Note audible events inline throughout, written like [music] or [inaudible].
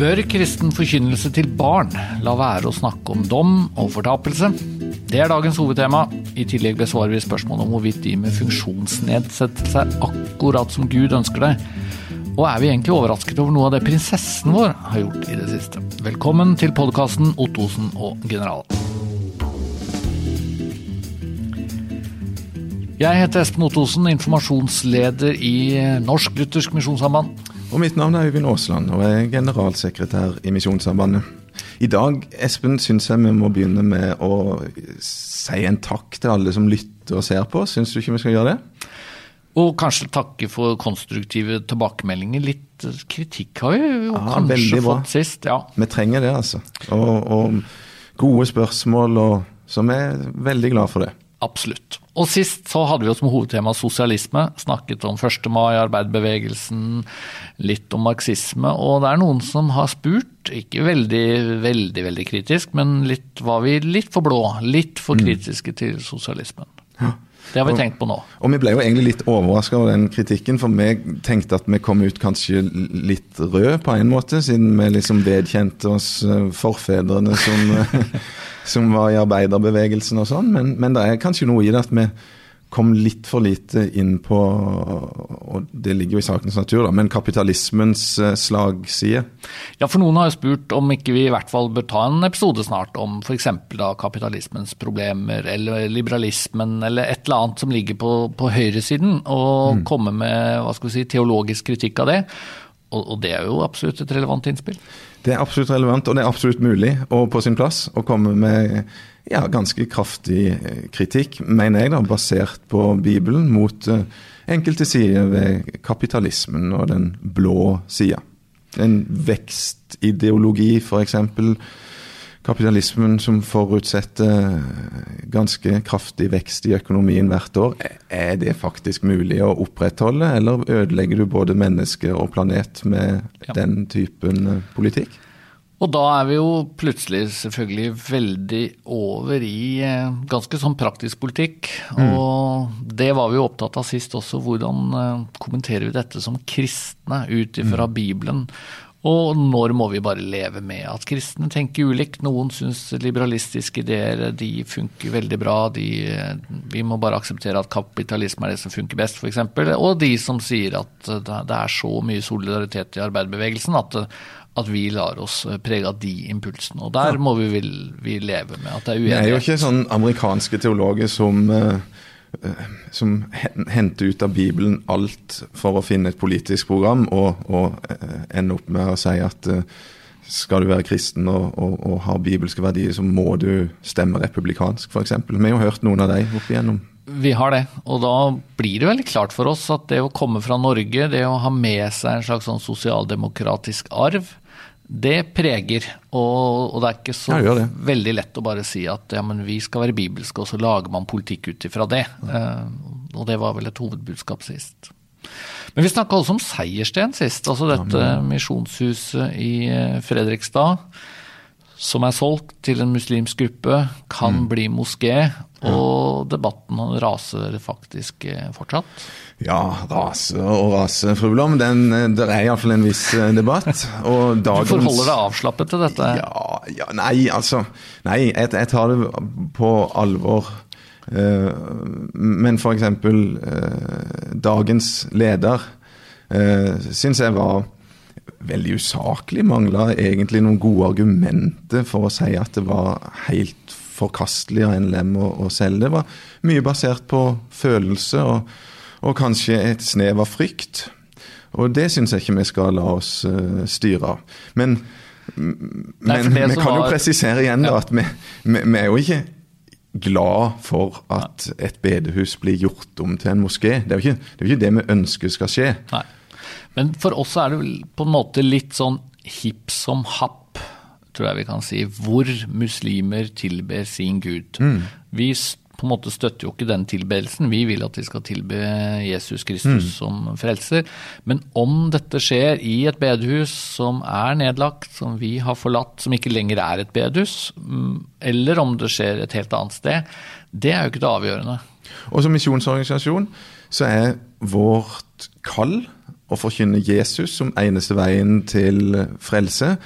Bør kristen forkynnelse til barn la være å snakke om dom og fortapelse? Det er dagens hovedtema. I tillegg besvarer vi spørsmålet om hvorvidt de med funksjonsnedsettelse er akkurat som Gud ønsker det. Og er vi egentlig overrasket over noe av det prinsessen vår har gjort i det siste? Velkommen til podkasten Ottosen og generalen. Jeg heter Espen Ottosen, informasjonsleder i Norsk Luthersk Misjonssamband. Og mitt navn er Øyvind Aasland, og jeg er generalsekretær i Misjonssambandet. I dag Espen, syns jeg vi må begynne med å si en takk til alle som lytter og ser på. Syns du ikke vi skal gjøre det? Og kanskje takke for konstruktive tilbakemeldinger. Litt kritikk har vi jo ja, kanskje fått sist. ja. Vi trenger det, altså. Og, og gode spørsmål, og, så vi er veldig glad for det. Absolutt. Og sist så hadde vi jo som hovedtema sosialisme. Snakket om 1. mai, arbeiderbevegelsen, litt om marxisme. Og det er noen som har spurt, ikke veldig, veldig veldig kritisk, men litt, var vi litt for blå? Litt for mm. kritiske til sosialismen? Ja. Det har vi tenkt på nå. Og Vi ble jo egentlig litt overraska over den kritikken, for vi tenkte at vi kom ut kanskje litt rød på en måte, siden vi liksom vedkjente oss eh, forfedrene som [laughs] som var i arbeiderbevegelsen og sånn, men, men, det er kanskje noe i det at vi kom litt for lite inn på, og det ligger jo i sakens natur, da, men kapitalismens eh, slagside. Ja, for noen har jo spurt om ikke vi i hvert fall bør ta en episode snart om f.eks. kapitalismens problemer, eller liberalismen, eller et eller annet som ligger på, på høyresiden, og mm. komme med hva skal vi si, teologisk kritikk av det. Og, og det er jo absolutt et relevant innspill. Det er absolutt relevant, og det er absolutt mulig og på sin plass å komme med ja, ganske kraftig eh, kritikk, mener jeg, da, basert på Bibelen, mot uh, enkelte sider ved kapitalismen og den blå sida. En vekstideologi, f.eks kapitalismen som forutsetter ganske kraftig vekst i økonomien hvert år, er det faktisk mulig å opprettholde, eller ødelegger du både mennesker og planet med ja. den typen eh, politikk? Og da er vi jo plutselig selvfølgelig veldig over i eh, ganske sånn praktisk politikk. Mm. Og det var vi jo opptatt av sist også. Hvordan eh, kommenterer vi dette som kristne ut ifra mm. Bibelen? Og når må vi bare leve med at kristne tenker ulikt? Noen syns liberalistiske ideer de funker veldig bra. De, vi må bare akseptere at kapitalisme er det som funker best, f.eks. Og de som sier at det er så mye solidaritet i arbeiderbevegelsen at, at vi lar oss prege av de impulsene. Og der må vi, vil, vi leve med at det er uenighet. Det er jo ikke sånn amerikanske teologer som uh Eh, som henter ut av Bibelen alt for å finne et politisk program, og, og eh, ender opp med å si at eh, skal du være kristen og, og, og ha bibelske verdier, så må du stemme republikansk, f.eks. Vi har jo hørt noen av dem opp igjennom. Vi har det, og da blir det veldig klart for oss at det å komme fra Norge, det å ha med seg en slags sånn sosialdemokratisk arv, det preger, og, og, det er ikke så ja, veldig lett å bare si at ja, men vi skal være bibelske, og så lager man politikk ut ifra det. Ja. Uh, og det var vel et hovedbudskap sist. Men vi snakka også om Seiersten sist, altså dette ja, misjonshuset i eh, Fredrikstad. Som er solgt til en muslimsk gruppe, kan mm. bli moské. Og debatten raser faktisk eh, fortsatt? Ja, rase og rase, fru Blom. Den, eh, det er iallfall en viss eh, debatt. [laughs] Og dagens, du forholder deg avslappet til dette? Ja, ja nei, altså Nei, jeg, jeg, tar det på alvor. Men uh, dagens leder syns jeg var veldig usaklig. Mangla egentlig noen gode argumenter for å si at det var helt forkastelig av NLM å, å selge. Det var mye basert på følelse og, og kanskje et snev av frykt. Og det syns jeg ikke vi skal la oss uh, styre av. Men, Nei, men vi kan jo presisere igjen da, at vi, vi, vi, er jo ikke glad for at et bedehus blir gjort om til en moské. Det er jo ikke det, er ikke det vi ønsker skal skje. Nei. Men for oss er det på en måte litt sånn hipp som happ tror jeg vi kan si, hvor muslimer tilber sin gud. Mm. Vi på en måte støtter jo ikke den tilbedelsen. Vi vil at de skal tilbe Jesus Kristus mm. som frelser. Men om dette skjer i et bedehus som er nedlagt, som vi har forlatt, som ikke lenger er et bedehus, mm, eller om det skjer et helt annet sted, det er jo ikke det avgjørende. Og som misjonsorganisasjon så er vårt kall å forkynne Jesus som eneste veien til frelse.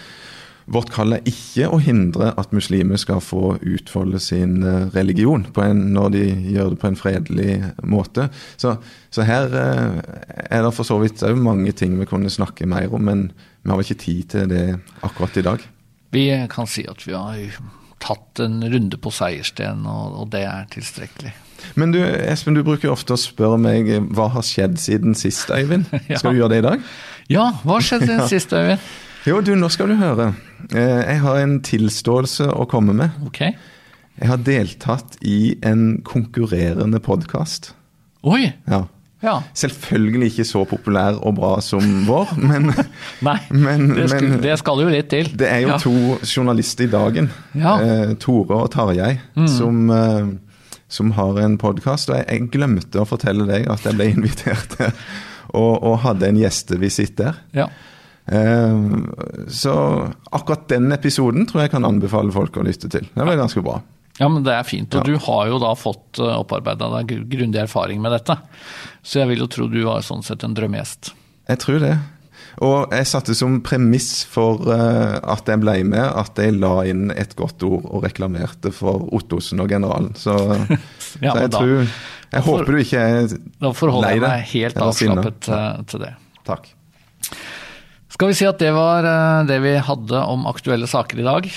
Vårt kall er ikke å hindre at muslimer skal få utfolde sin eh, religion en, når de gjør det på en fredelig måte. Så, så her eh, er det for så vidt òg mange ting vi kunne snakke mer om, men vi har ikke tid til det akkurat i dag. Vi kan si at vi har tatt en runde på seiersten, og, og det er tilstrekkelig. Men du, Espen, du bruker ofte å spørre meg hva har skjedd siden sist, Øyvind? [laughs] ja. Skal du gjøre det i dag? Ja, hva har skjedd siden sist, Øyvind? Jo, du, nå skal du høre. Eh, jeg har en tilståelse å komme med. Ok. Jeg har deltatt i en konkurrerende podkast. Oi! Ja. ja. Selvfølgelig ikke så populær og bra som vår, [laughs] men Nei, men, det, skal, men, det, skal, jo litt til. Det er jo ja. to journalister i dagen, ja. eh, Tore og Tarjei, mm. som, eh, som, har en podkast. Og jeg, jeg, glemte å fortelle deg at jeg ble invitert til og, og hadde en gjestevisitt der. Ja. Ehm, så akkurat den episoden tror jeg kan anbefale folk å lytte til. Det var ganske bra. Ja, men det er fint. Og ja. du har jo da fått eh, opparbeida deg grundig erfaring med dette. Så jeg vil jo tro du var sånn sett en drømmegjest. Jeg tror det. Og jeg satte som premiss for uh, at jeg ble med, at jeg la inn et godt ord og reklamerte for Ottosen og generalen. Så, ja, [laughs] så jeg da, tror Jeg håper du ikke er lei deg. Da forholder jeg meg helt avslappet ja. til det. Takk. Skal vi si at det var eh, det vi hadde om aktuelle saker i dag.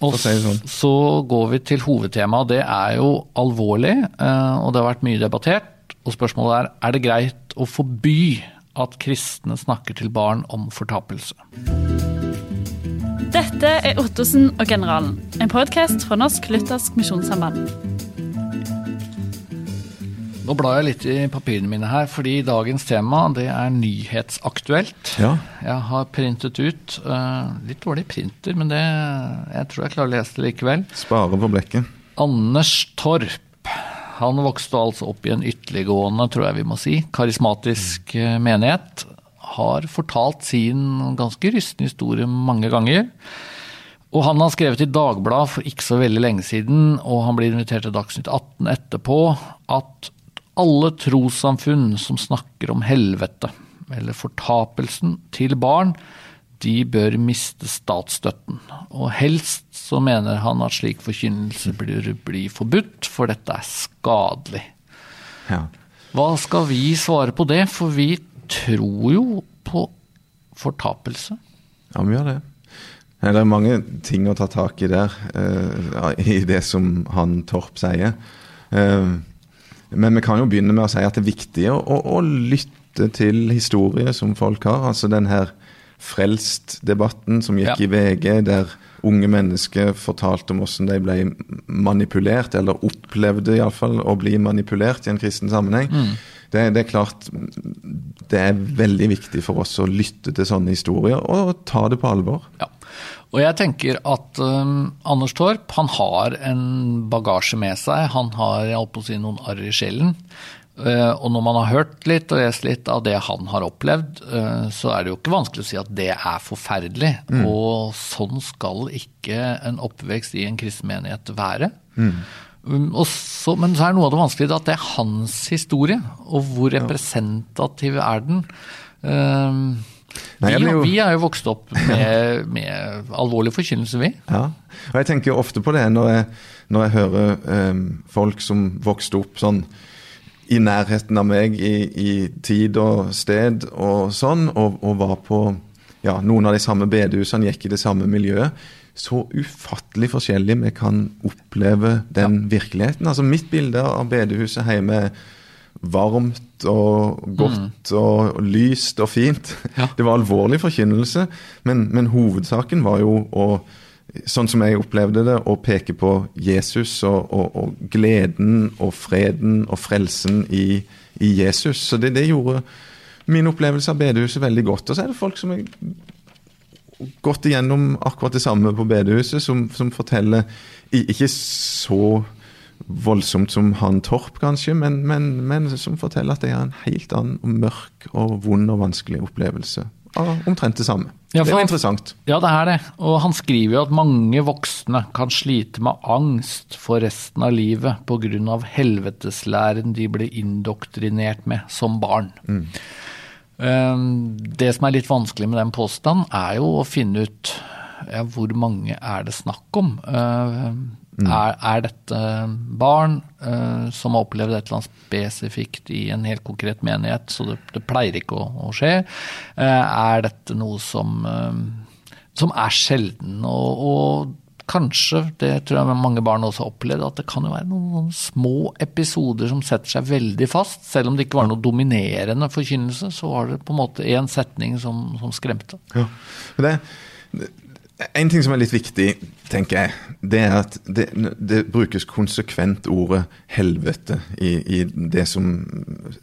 Og sånn. så går vi til hovedtemaet. Det er jo alvorlig, eh, og det har vært mye debattert. Og spørsmålet er er det greit å forby at kristne snakker til barn om fortapelse. Dette er Ottosen og generalen, en podkast fra Norsk Luthersk Misjonssamband. Nå blar jeg litt i papirene mine her, fordi dagens tema det er nyhetsaktuelt. Ja. Jeg har printet ut uh, litt dårlig printer, men det, jeg tror jeg klarer å lese det likevel. Spare på blekket. Anders Torp. Han vokste altså opp i en ytterliggående, tror jeg vi må si, karismatisk mm. menighet. Har fortalt sin ganske rystende historie mange ganger. Og han har skrevet i Dagbladet for ikke så veldig lenge siden, og han blir invitert til Dagsnytt 18 etterpå, at alle trossamfunn som snakker om helvete eller fortapelsen til barn, de bør miste statsstøtten. Og helst så mener han at slik forkynnelse blir, blir forbudt, for dette er skadelig. Ja. Hva skal vi svare på det, for vi tror jo på fortapelse. Ja, vi gjør det. Det er mange ting å ta tak i der, uh, i det som han Torp sier. Uh, men vi kan jo begynne med å si at det er viktig å, å, å lytte til historier som folk har. Altså den her Frelst-debatten som gikk ja. i VG, der unge mennesker fortalte om hvordan de ble manipulert, eller opplevde iallfall å bli manipulert i en kristen sammenheng. Mm. Det, det, er klart det er veldig viktig for oss å lytte til sånne historier og ta det på alvor. Ja. Og jeg tenker at um, Anders Torp han har en bagasje med seg. Han har jeg på å si, noen arr i sjelen. Uh, og når man har hørt litt og lest litt av det han har opplevd, uh, så er det jo ikke vanskelig å si at det er forferdelig. Mm. Og sånn skal ikke en oppvekst i en kristen menighet være. Mm. Um, så, men så er noe av det vanskelige at det er hans historie, og hvor representativ er den? Um, Nei, vi, jo... vi, er jo vokst opp med, med alvorlig forkynnelse, vi. Ja, og jeg tenker ofte på det når jeg, når jeg hører um, folk som vokste opp sånn i nærheten av meg i, i tid og sted og sånn, og, og, var på ja, noen av de samme bedehusene, gikk i det samme miljøet. Så ufattelig forskjellig vi kan oppleve den ja. virkeligheten. Altså Mitt bilde av bedehuset hjemme varmt og godt mm. og lyst og fint. [laughs] Ja. Det var alvorlig forkynnelse, men, men, hovedsaken var jo å Sånn som jeg opplevde det, å peke på Jesus og, og, og gleden og freden og frelsen i, i Jesus. Så det, det, gjorde min opplevelse av bedehuset veldig godt. Og så er det folk som har gått igjennom akkurat det samme på bedehuset, som, som forteller ikke så voldsomt som han Torp, kanskje, men, men, men, som forteller at det er en helt annen og mørk og vond og vanskelig opplevelse av omtrent det samme. Ja, det er interessant. Ja, det er det. Og han skriver jo at mange voksne kan slite med angst for resten av livet pga. helveteslæren de ble indoktrinert med som barn. Mm. Um, det som er litt vanskelig med den påstanden, er jo å finne ut ja, hvor mange er det snakk om. Uh, mm. er, er, dette barn uh, som har opplevd et eller annet spesifikt i en helt konkret menighet, så det, det pleier ikke å, å skje? Uh, er dette noe som, som er sjelden? Og, og, kanskje, det tror jeg mange barn også har opplevd, at det kan jo være noen små episoder som setter seg veldig fast. Selv om det ikke var noe dominerende forkynnelse, så var det på en måte én setning som, som skremte. Ja, det, en ting som er litt viktig, tenker jeg, det er at det, det brukes konsekvent ordet 'helvete' i, i, det som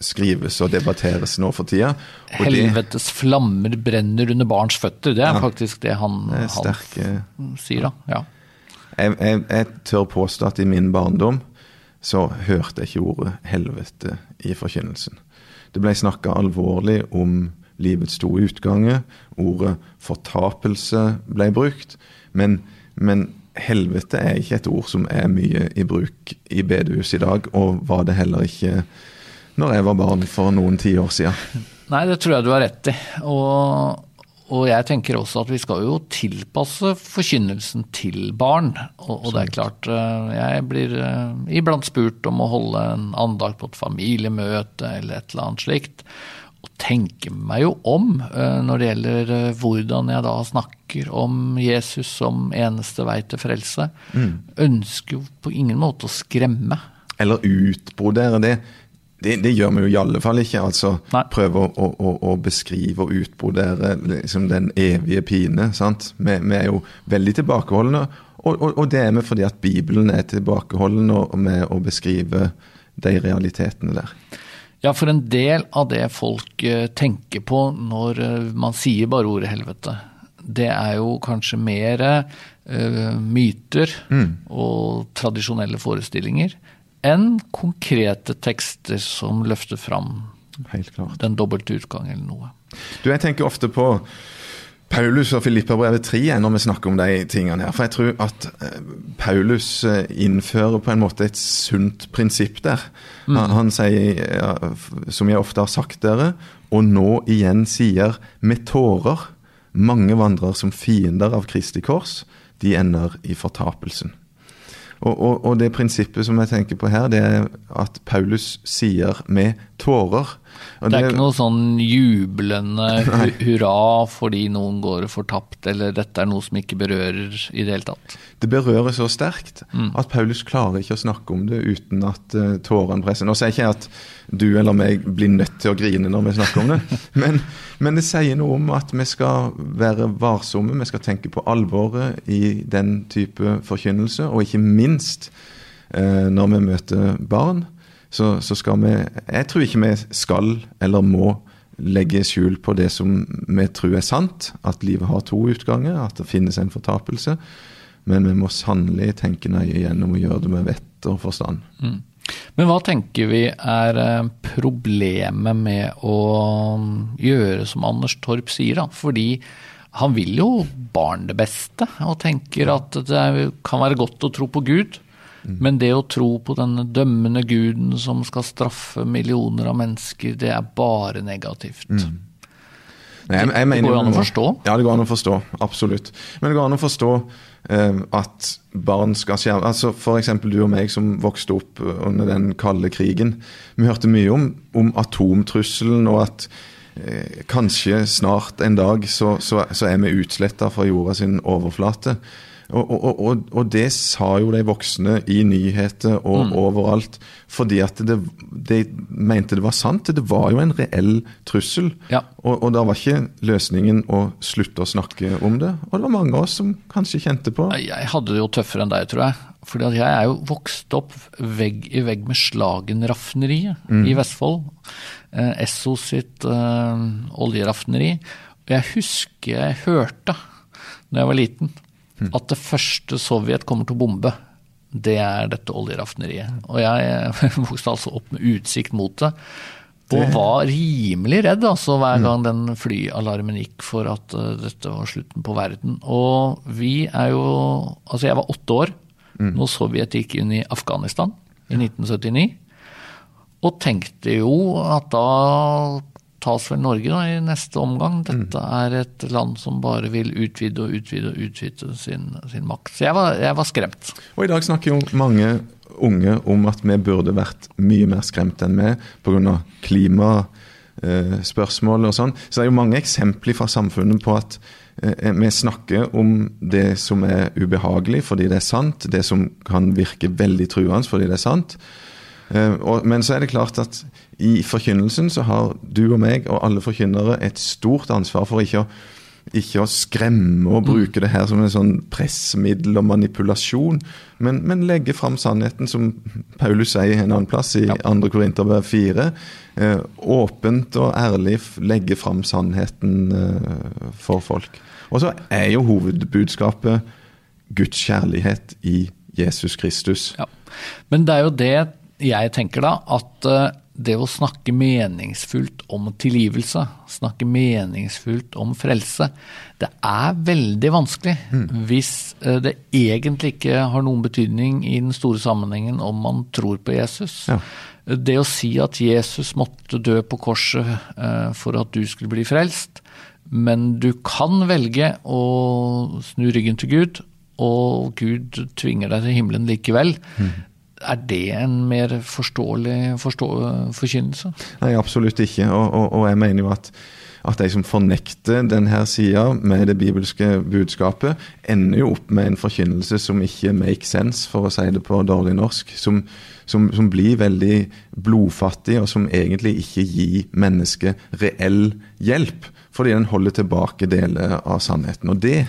skrives og debatteres nå for tida. Og Helvetes det, flammer brenner under barns føtter. Det er ja, faktisk det han, det sterke, han sier, da. Ja. Jeg, jeg, jeg, tør påstå at i min barndom så hørte jeg ikke ordet 'helvete' i forkynnelsen. Det ble snakka alvorlig om livets to utganger. Ordet 'fortapelse' ble brukt. Men, men, helvete er ikke et ord som er mye i bruk i bedehus i dag, og var det heller ikke når jeg var barn for noen tiår siden. Nei, det tror jeg du har rett i. Og og jeg tenker også at vi skal jo tilpasse forkynnelsen til barn. Og, og det er klart, eh, jeg blir eh, iblant spurt om å holde en andakt på et familiemøte eller et eller annet slikt. Og tenker meg jo om eh, når det gjelder hvordan jeg da snakker om Jesus som eneste vei til frelse. Mm. Ønsker jo på ingen måte å skremme. Eller utbrodere det. Det, det, gjør vi jo i alle fall ikke. altså Nei. Prøve å, å, å, beskrive og utbrodere liksom den evige pine. sant? Vi, vi er jo veldig tilbakeholdne, og, og, og, det er vi fordi at Bibelen er tilbakeholden med å beskrive de realitetene der. Ja, for en del av det folk eh, tenker på når eh, man sier bare ordet helvete, det er jo kanskje mer uh, myter mm. og tradisjonelle forestillinger enn konkrete tekster som løfter fram den dobbelte utgang eller noe. Du, Jeg tenker ofte på Paulus og Filippabrevet 3 når vi snakker om de tingene her. For jeg tror at eh, Paulus eh, innfører på en måte et sunt prinsipp der. Mm. Han, han, sier, som jeg ofte har sagt dere, og nå igjen sier med tårer, mange vandrer som fiender av Kristi kors, de ender i fortapelsen. Og, og, og, det prinsippet som jeg tenker på her, det er at Paulus sier med tårer. Det er ikke noe sånn jublende [laughs] hurra fordi noen går fortapt, eller dette er noe som ikke berører i det hele tatt? Det berører så sterkt mm. at Paulus klarer ikke å snakke om det uten at uh, tårene presser. Nå sier jeg ikke at du eller meg blir nødt til å grine når vi snakker om det, [laughs] men, men det sier noe om at vi skal være varsomme, vi skal tenke på alvoret i den type forkynnelse, og ikke minst minst eh, når vi møter barn, så, så, skal vi Jeg tror ikke vi skal eller må legge skjul på det som vi tror er sant, at livet har to utganger, at det finnes en fortapelse. Men vi må sannelig tenke nøye gjennom å gjøre det med vett og forstand. Mm. Men hva tenker vi er eh, problemet med å gjøre som Anders Torp sier, da? Fordi han vil jo barn det beste, og tenker at det kan være godt å tro på Gud. Mm. Men det å tro på denne dømmende guden som skal straffe millioner av mennesker, det er bare negativt. Mm. Nei, jeg, jeg det går jo an å forstå? Ja, det går an å forstå. Absolutt. Men det går an å forstå eh, at barn skal skjerme altså F.eks. du og meg som vokste opp under den kalde krigen. Vi hørte mye om, om atomtrusselen og at Eh, kanskje snart en dag så, så, så er vi utsletta fra jorda sin overflate. Og, og, og, og, det sa jo de voksne i nyheter og mm. overalt, fordi at de, de, mente det var sant. Det var jo en reell trussel. Ja. Og, og da var ikke løsningen å slutte å snakke om det. Og det var mange av oss som kanskje kjente på Jeg hadde det jo tøffere enn deg, tror jeg. Fordi jeg er jo vokst opp vegg i vegg med Slagen-raffineriet mm. i Vestfold. Eh, Esso sitt eh, oljeraffineri. Og jeg husker jeg hørte, da jeg var liten. At det første Sovjet kommer til å bombe, det er dette oljeraffineriet. Og jeg [laughs] vokste altså opp med utsikt mot det. Og var rimelig redd altså, hver mm. gang den flyalarmen gikk for at uh, dette var slutten på verden. Og vi er jo Altså, jeg var åtte år mm. når Sovjet gikk inn i Afghanistan i 1979. Og tenkte jo at da tas vel Norge da, i neste omgang. Dette er et land som bare vil utvide og utvide og utvide sin, sin makt. Så jeg var, jeg var skremt. Og i dag snakker jo mange unge om at vi burde vært mye mer skremt enn vi pga. klimaspørsmål og sånn. Så det er jo mange eksempler fra samfunnet på at eh, vi snakker om det som er ubehagelig fordi det er sant, det som kan virke veldig truende fordi det er sant. Eh, men så er det klart at i forkynnelsen så har du og meg og alle forkynnere et stort ansvar for ikke å, ikke å skremme og bruke det her som en sånn pressmiddel og manipulasjon, men, men legge fram sannheten, som Paulus sier en annen plass, i ja. 2. Korinterbrev 4. Eh, åpent og ærlig legge fram sannheten eh, for folk. Og så er jo hovedbudskapet Guds kjærlighet i Jesus Kristus. Ja. Men det er jo det jeg tenker da at eh, det å snakke meningsfullt om tilgivelse, snakke meningsfullt om frelse, det er veldig vanskelig mm. hvis eh, det egentlig ikke har noen betydning i den store sammenhengen om man tror på Jesus. Ja. Det å si at Jesus måtte dø på korset eh, for at du skulle bli frelst, men du kan velge å snu ryggen til Gud, og Gud tvinger deg til himmelen likevel. Mm er det en mer forståelig forstå, forkynnelse? Nei, absolutt ikke. Og, og, og, jeg mener jo at, at de som fornekter denne sida med det bibelske budskapet, ender jo opp med en forkynnelse som ikke make sense, for å si det på dårlig norsk. Som, som, som blir veldig blodfattig, og som egentlig ikke gir mennesket reell hjelp. Fordi den holder tilbake deler av sannheten. Og det,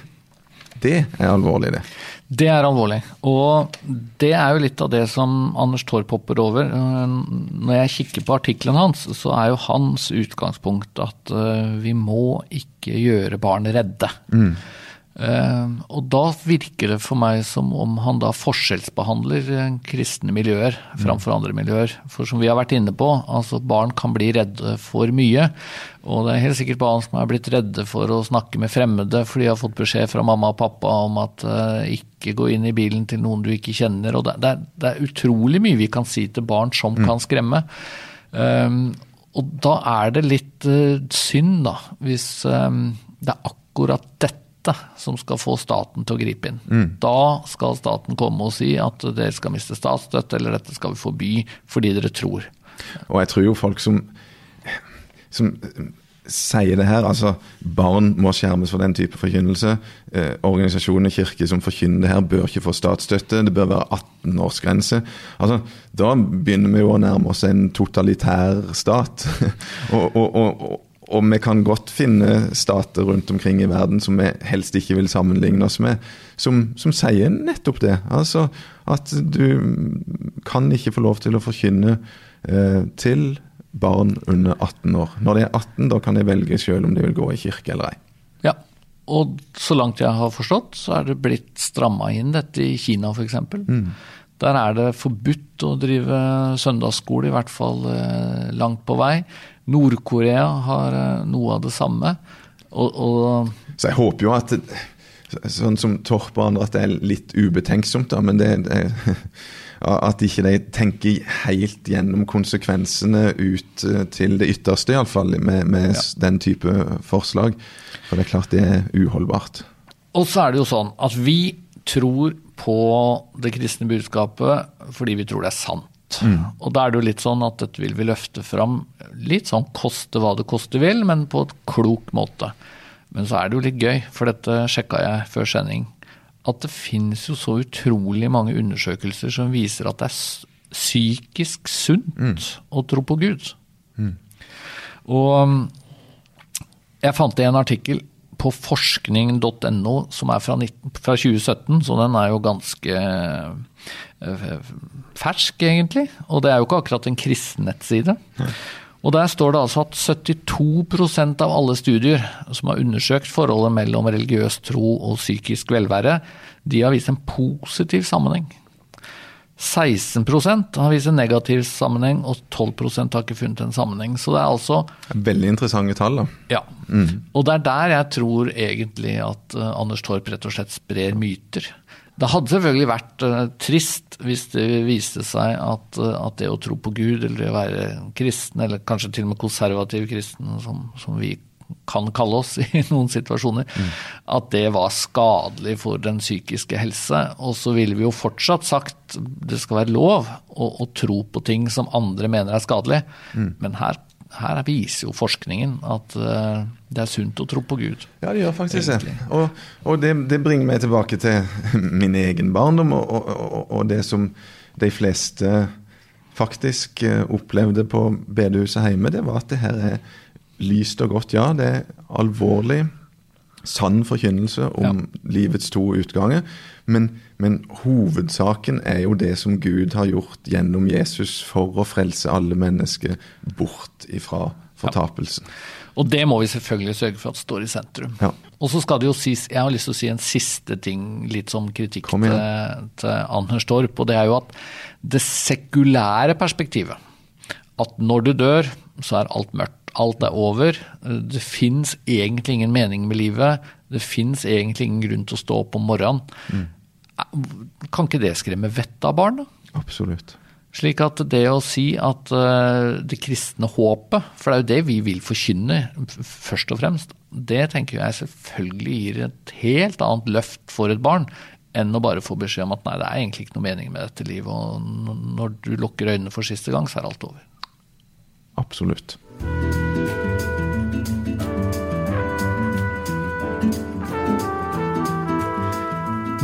det er alvorlig, det. Det er alvorlig. Og det er jo litt av det som Anders Torp hopper over. Når jeg kikker på artikkelen hans, så er jo hans utgangspunkt at eh, vi må ikke gjøre barn redde. Mm. Uh, og da virker det for meg som om han da forskjellsbehandler uh, kristne miljøer framfor andre miljøer. For som vi har vært inne på, altså barn kan bli redde for mye. Og det er helt sikkert barn som er blitt redde for å snakke med fremmede fordi de har fått beskjed fra mamma og pappa om at uh, ikke gå inn i bilen til noen du ikke kjenner. Og det, er, det er, utrolig mye vi kan si til barn som mm. kan skremme. Um, og da er det litt synd, da, hvis um, det er akkurat dette som skal få staten til å gripe inn. Mm. Da skal staten komme og si at dere skal miste statsstøtte, eller dette skal vi forby fordi dere tror. Og jeg tror jo folk som, som sier det her, altså barn må skjermes for den type forkynnelse. Eh, organisasjoner, kirker som forkynner det her, bør ikke få statsstøtte. Det bør være 18-årsgrense. Altså, Da begynner vi jo å nærme oss en totalitær stat. [laughs] og, og, og, og vi kan godt finne stater rundt omkring i verden som vi helst ikke vil sammenligne oss med, som, som, sier nettopp det. Altså at du kan ikke få lov til å forkynne eh, til barn under 18 år. Når de er 18, da kan de velge selv om de vil gå i kirke eller ei. Ja, og så langt jeg har forstått, så er det blitt stramma inn dette i Kina f.eks. Mm. Der er det forbudt å drive søndagsskole, i hvert fall eh, langt på vei. Nord-Korea har eh, noe av det samme. Og, og Så jeg håper jo at sånn som Torp og andre, at det er litt ubetenksomt, da, men det, det at ikke de tenker helt gjennom konsekvensene ut eh, til det ytterste, iallfall, med, med ja. den type forslag. For det er klart det er uholdbart. Og så er det jo sånn at vi tror på det kristne budskapet fordi vi tror det er sant. Mm. Og da er det jo litt sånn at dette vil vi løfte fram litt sånn koste hva det koste vil, men på et klok måte. Men så er det jo litt gøy, for dette sjekka jeg før sending, at det finnes jo så utrolig mange undersøkelser som viser at det er psykisk sunt mm. å tro på Gud. Mm. Og um, jeg fant i en artikkel på forskning.no som er fra, 19, fra, 2017, så den er jo ganske uh, fersk, egentlig. Og det er jo ikke akkurat en kristen nettside. Ja. Og Der står det altså at 72% av alle studier som har undersøkt forholdet mellom religiøs tro og psykisk velvære, de har vist en positiv sammenheng. 16% har vist en negativ sammenheng, og 12% har ikke funnet en sammenheng. Så det er altså Veldig interessante tall, da. Ja. Mm. Og det er der jeg tror egentlig at uh, Anders Torp rett og slett sprer myter. Det hadde selvfølgelig vært uh, trist hvis det viste seg at, uh, at, det å tro på Gud, eller det å være kristen, eller kanskje til og med konservativ kristen, som, som vi kan kalle oss [laughs] i noen situasjoner, mm. at det var skadelig for den psykiske helse. Og så ville vi jo fortsatt sagt det skal være lov å, å tro på ting som andre mener er skadelig, mm. men her her viser jo forskningen at uh, det er sunt å tro på Gud. Ja, det gjør faktisk det. Og, og det, det, bringer meg tilbake til [laughs] min egen barndom og, og, og, det som de fleste faktisk eh, opplevde på bedehuset hjemme. Det var at det her er lyst og godt. Ja, det er alvorlig, sann forkynnelse om ja. livets to utganger. Men, men, hovedsaken er jo det som Gud har gjort gjennom Jesus for å frelse alle mennesker bort ifra fortapelsen. Ja. Og det må vi selvfølgelig sørge for at står i sentrum. Ja. Og så skal det jo sies, Jeg har lyst til å si en siste ting, litt som kritikk til, til Anders Torp. Og det er jo at det sekulære perspektivet, at når du dør, så er alt mørkt. Alt er over. Det fins egentlig ingen mening med livet. Det fins egentlig ingen grunn til å stå opp om morgenen. Mm. Kan ikke det skremme vettet av barn? da? Absolutt. Slik at det å si at uh, det kristne håpet, for det er jo det vi vil forkynne først og fremst, det tenker jeg selvfølgelig gir et helt annet løft for et barn enn å bare få beskjed om at nei, det er egentlig ikke noe mening med dette livet, og når du lukker øynene for siste gang, så er alt over. Absolutt.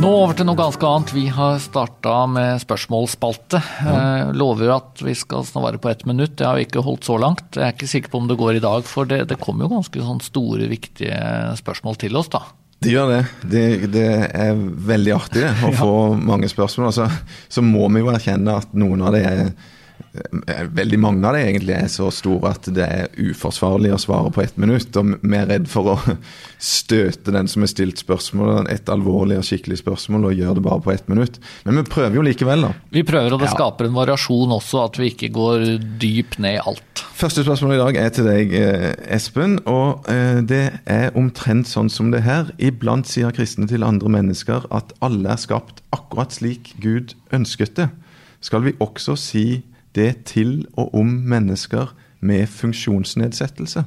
Nå over til noe ganske annet. Vi har starta med spørsmålsspalte. Ja. Eh, lover at vi skal svare på ett minutt. Det har vi ikke holdt så langt. Jeg er ikke sikker på om det går i dag, for det, det kommer jo ganske sånn store, viktige spørsmål til oss, da. Det gjør det. Det, det er veldig artig det, å [laughs] ja. få mange spørsmål. Altså, så må vi jo erkjenne at noen av det er veldig mange av det egentlig er så store at det er uforsvarlig å svare på ett minutt. Og vi er redd for å [laughs] støte den som har stilt spørsmålet, et alvorlig og skikkelig spørsmål, og gjøre det bare på ett minutt. Men vi prøver jo likevel, da. Vi prøver, og det ja. skaper en variasjon også, at vi ikke går dypt ned i alt. Første spørsmål i dag er til deg, eh, Espen. Og eh, det er omtrent sånn som det her. Iblant sier kristne til andre mennesker at alle er skapt akkurat slik Gud ønsket det. Skal vi også si det til og om mennesker med funksjonsnedsettelse?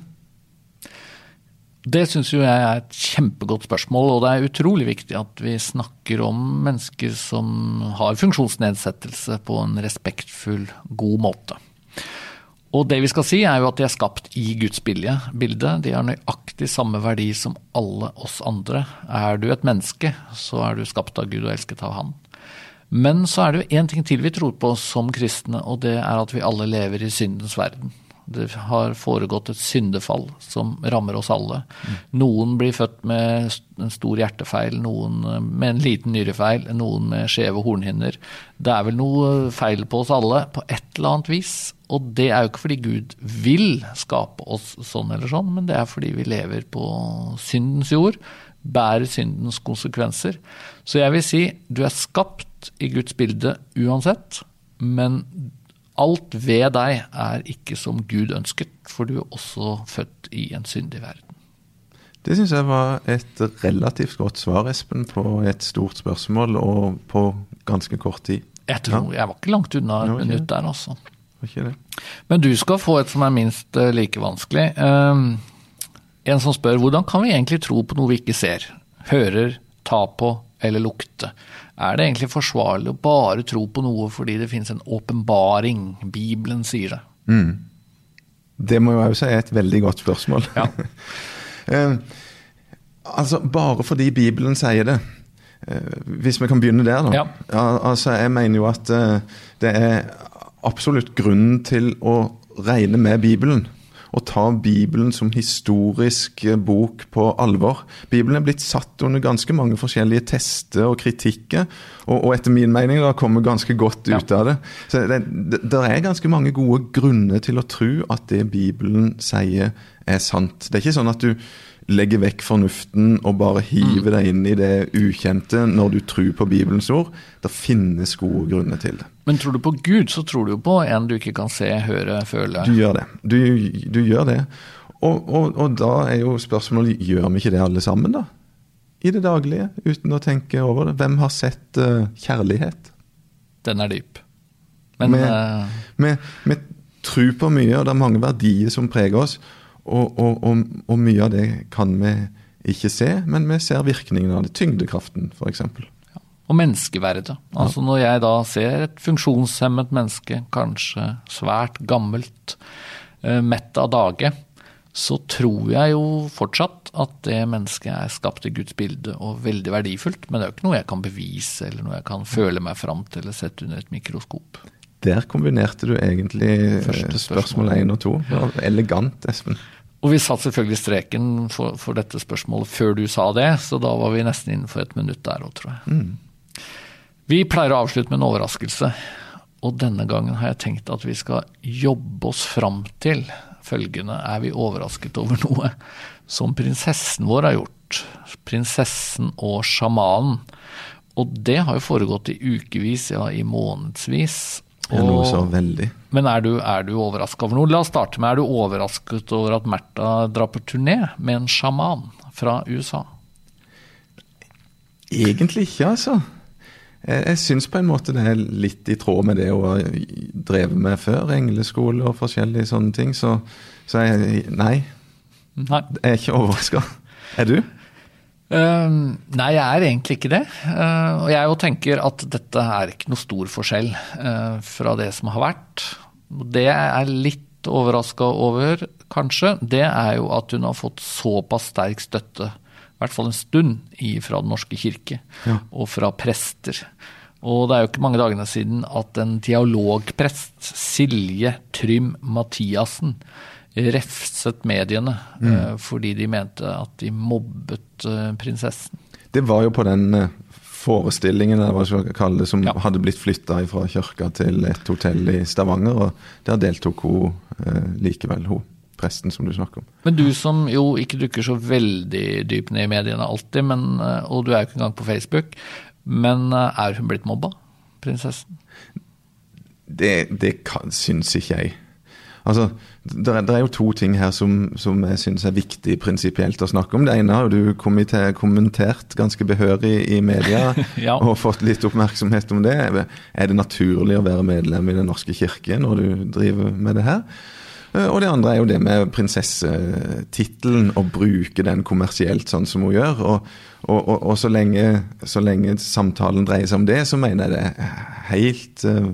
Det syns jeg er et kjempegodt spørsmål, og det er utrolig viktig at vi snakker om mennesker som har funksjonsnedsettelse på en respektfull, god måte. Og det vi skal si er jo at de er skapt i Guds bilde. De har nøyaktig samme verdi som alle oss andre. Er du et menneske, så er du skapt av Gud og elsket av Han. Men så er det jo én ting til vi tror på som kristne, og det er at vi alle lever i syndens verden. Det har foregått et syndefall som rammer oss alle. Noen blir født med en stor hjertefeil, noen med en liten nyrefeil, noen med skjeve hornhinner. Det er vel noe feil på oss alle på et eller annet vis. Og det er jo ikke fordi Gud vil skape oss sånn eller sånn, men det er fordi vi lever på syndens jord, bærer syndens konsekvenser. Så jeg vil si du er skapt i Guds bilde uansett, men alt ved deg er ikke som Gud ønsket, for du er også født i en syndig verden. Det syns jeg var et relativt godt svar, Espen, på et stort spørsmål, og på ganske kort tid. Jeg tror ja. jeg var ikke langt unna et minutt der, altså. Men du skal få et som er minst uh, like vanskelig. Um, en som spør hvordan kan vi egentlig tro på noe vi ikke ser, hører, ta på eller lukte? Er det egentlig forsvarlig å bare tro på noe fordi det finnes en åpenbaring? Bibelen sier det. Mm. Det må jo si er et veldig godt spørsmål. Ja. uh, [laughs] altså, bare fordi Bibelen sier det. Uh, hvis vi kan begynne der, da. Ja. Altså, jeg mener jo at eh, det er absolutt grunn til å regne med Bibelen å ta Bibelen som historisk eh, bok på alvor. Bibelen er blitt satt under ganske mange forskjellige tester og kritikker, og, og etter min mening da kommer ganske godt ut av det. Så det, det, det, er ganske mange gode grunner til å tro at det Bibelen sier er sant. Det er ikke sånn at du legger vekk fornuften og bare hive deg inn i det ukjente når du tror på Bibelens ord. Det finnes gode grunner til det. Men tror du på Gud, så tror du på en du ikke kan se, høre, føle? Du gjør det. Du, du gjør det. Og, og, og, da er jo spørsmålet gjør vi ikke det alle sammen, da? i det daglige uten å tenke over det. Hvem har sett uh, kjærlighet? Den er dyp. Men Vi uh, tror på mye, og det er mange verdier som preger oss. Og, og, og, og mye av det kan vi ikke se, men vi ser virkningen av det. Tyngdekraften, f.eks. Og menneskeverdet. Altså Når jeg da ser et funksjonshemmet menneske, kanskje svært gammelt, uh, mett av dage, så tror jeg jo fortsatt at det mennesket er skapt i Guds bilde og veldig verdifullt. Men det er jo ikke noe jeg kan bevise eller noe jeg kan føle meg fram til eller sette under et mikroskop. Der kombinerte du egentlig Første spørsmål én og to. Elegant, Espen. Og vi satt selvfølgelig streken for, for, dette spørsmålet før du sa det, så da var vi nesten innenfor et minutt der òg, tror jeg. Mm. Vi pleier å avslutte med en overraskelse, og denne gangen har jeg tenkt at vi skal jobbe oss fram til følgende er vi overrasket over noe som prinsessen vår har gjort. Prinsessen og sjamanen. Og det har jo foregått i ukevis, ja i månedsvis. Ja, noe så veldig. Men er du, er du overraska over noe? La oss starte med, er du overrasket over at Märtha drar på turné med en sjaman fra USA? Egentlig ikke, altså. Jeg, jeg syns på en måte det er litt i tråd med det hun har drevet med før. Engleskole og forskjellige sånne ting. Så, så jeg Nei. Nei. Jeg er ikke overraska. Er du? Uh, nei, jeg er egentlig ikke det. Uh, og jeg jo tenker at dette er ikke noe stor forskjell uh, fra det som har vært. Det jeg er litt overraska over, kanskje, det er jo at hun har fått såpass sterk støtte i hvert fall en stund fra Den norske kirke Ja. og fra prester. Og det er jo ikke mange dagene siden at en dialogprest, Silje Trym Mathiassen, refset mediene eh, fordi de mente at de mobbet eh, prinsessen. Det var jo på den eh, forestillingen eller hva skal jeg kalle det, som Ja. hadde blitt flytta fra kirka til et hotell i Stavanger. og Der deltok hun likevel, hun presten som du snakker om. Men du som jo ikke dukker så veldig dypt ned i mediene alltid, men, og du er jo ikke engang på Facebook, men er hun blitt mobba, prinsessen? Det, det kan, syns ikke jeg. Altså, det er, er jo to ting her som, som jeg syns er viktig prinsipielt å snakke om. Det ene har du kommentert ganske behørig i media [laughs] Ja. og fått litt oppmerksomhet om det. Er det naturlig å være medlem i Den norske kirke når du driver med det her? Eh, Og det andre er jo det med prinsessetittelen, å bruke den kommersielt sånn som hun gjør. Og, og, og, og så, lenge, så lenge samtalen dreier seg om det, så mener jeg det er helt eh,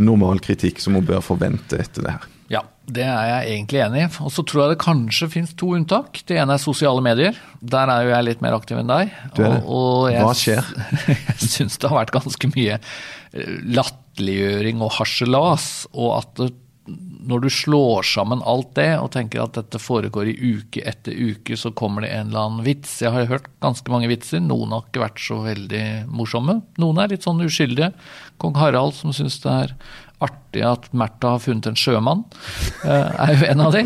normal kritikk som hun bør forvente etter det her. Ja, det er jeg egentlig enig i. Og så tror jeg det kanskje finnes to unntak. Det ene er sosiale medier. Der er jo jeg litt mer aktiv enn deg. Du er det. Og, og jeg, Hva skjer? [laughs] jeg syns det har vært ganske mye eh, latterliggjøring og harselas. Og at når du slår sammen alt det og tenker at dette foregår i uke etter uke, så kommer det en eller annen vits. Jeg har hørt ganske mange vitser. Noen har ikke vært så veldig morsomme. Noen er litt sånn uskyldige. Kong Harald som syns det er artig at Märtha har funnet en sjømann, eh, er jo en av de.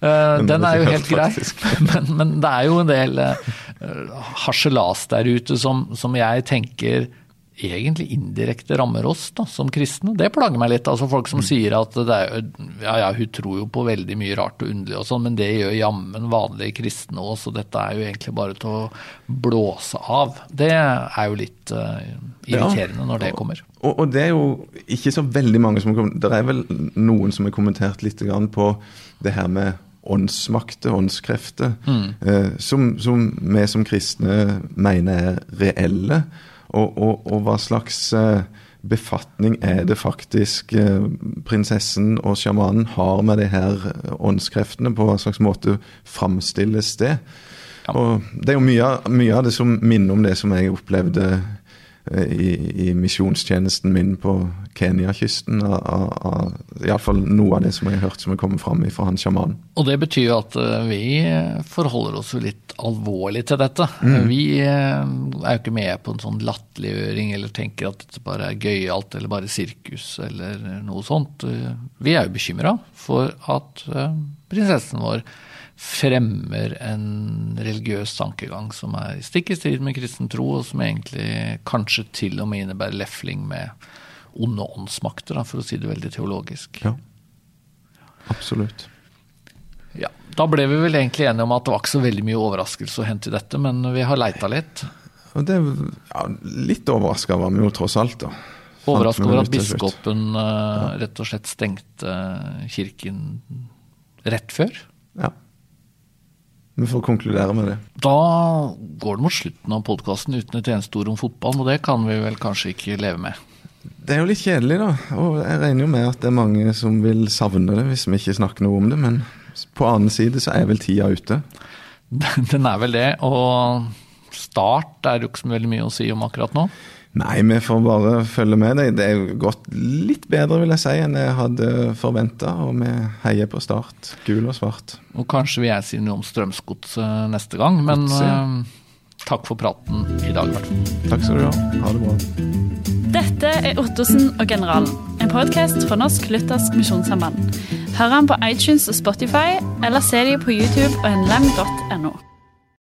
Eh, Den er jo helt grei, [laughs] men, men det er jo en del eh, harselas der ute som, som jeg tenker egentlig indirekte rammer oss da, som kristne. Det plager meg litt. altså Folk Mm. som sier at det er, ja, ja, hun tror jo på veldig mye rart og underlig, og sånn, men det gjør jammen vanlige kristne òg, så dette er jo egentlig bare til å blåse av. Det er jo litt uh, irriterende når det kommer. Og, og det er jo ikke så veldig mange som har Det er vel noen som har kommentert litt grann på det her med åndsmakter, åndskrefter, eh, som, som vi som kristne mener er reelle. Og, og, og hva slags eh, befatning er det faktisk eh, prinsessen og sjamanen har med de her åndskreftene? På hva slags måte framstilles det? Ja. Og det er jo mye, mye av det som minner om det som jeg opplevde eh, i, i misjonstjenesten min på Kenya-kysten. Iallfall noe av det som jeg har hørt som er kommet fram fra han sjamanen. Og det betyr jo at eh, vi forholder oss jo litt alvorlig til dette. Vi eh, er jo ikke med på en sånn latterliggjøring eller tenker at dette bare er gøyalt eller bare sirkus eller noe sånt. Eh, Vi er jo bekymra for at prinsessen vår fremmer en religiøs tankegang som er stikk i strid med kristen tro, og som egentlig kanskje til og med innebærer lefling med onde åndsmakter, for å si det veldig teologisk. Ja. Absolutt. Ja, Da ble vi vel egentlig enige om at det var ikke så veldig mye overraskelse å hente i dette, men vi har leita litt. Og det, ja, litt overraska var vi jo tross alt, da. Overraska over at biskopen uh, rett og slett stengte kirken rett før. Ja. Vi får konkludere med det. Da går det mot slutten av podkasten uten et eneste ord om fotball, og det kan vi vel kanskje ikke leve med. Det er jo litt kjedelig, da. Og jeg regner jo med at det er mange som vil savne det hvis vi ikke snakker noe om det, men på annen side så er vel tida ute. [laughs] Den er vel det, og start er jo ikke så veldig mye å si om akkurat nå. Nei, vi får bare følge med. Det, det er gått litt bedre, vil jeg si, enn jeg hadde forventa. Og vi heier på Start, gul og svart. Og kanskje vil jeg si noe om Strømsgodset neste gang, men uh, takk for praten i dag. Takk skal du ha. Ha det bra. Dette er Ottosen og generalen, en podkast fra Norsk Luthersk Misjonssamband. Hør den på iTunes og Spotify, eller se dem på YouTube og nlem.no.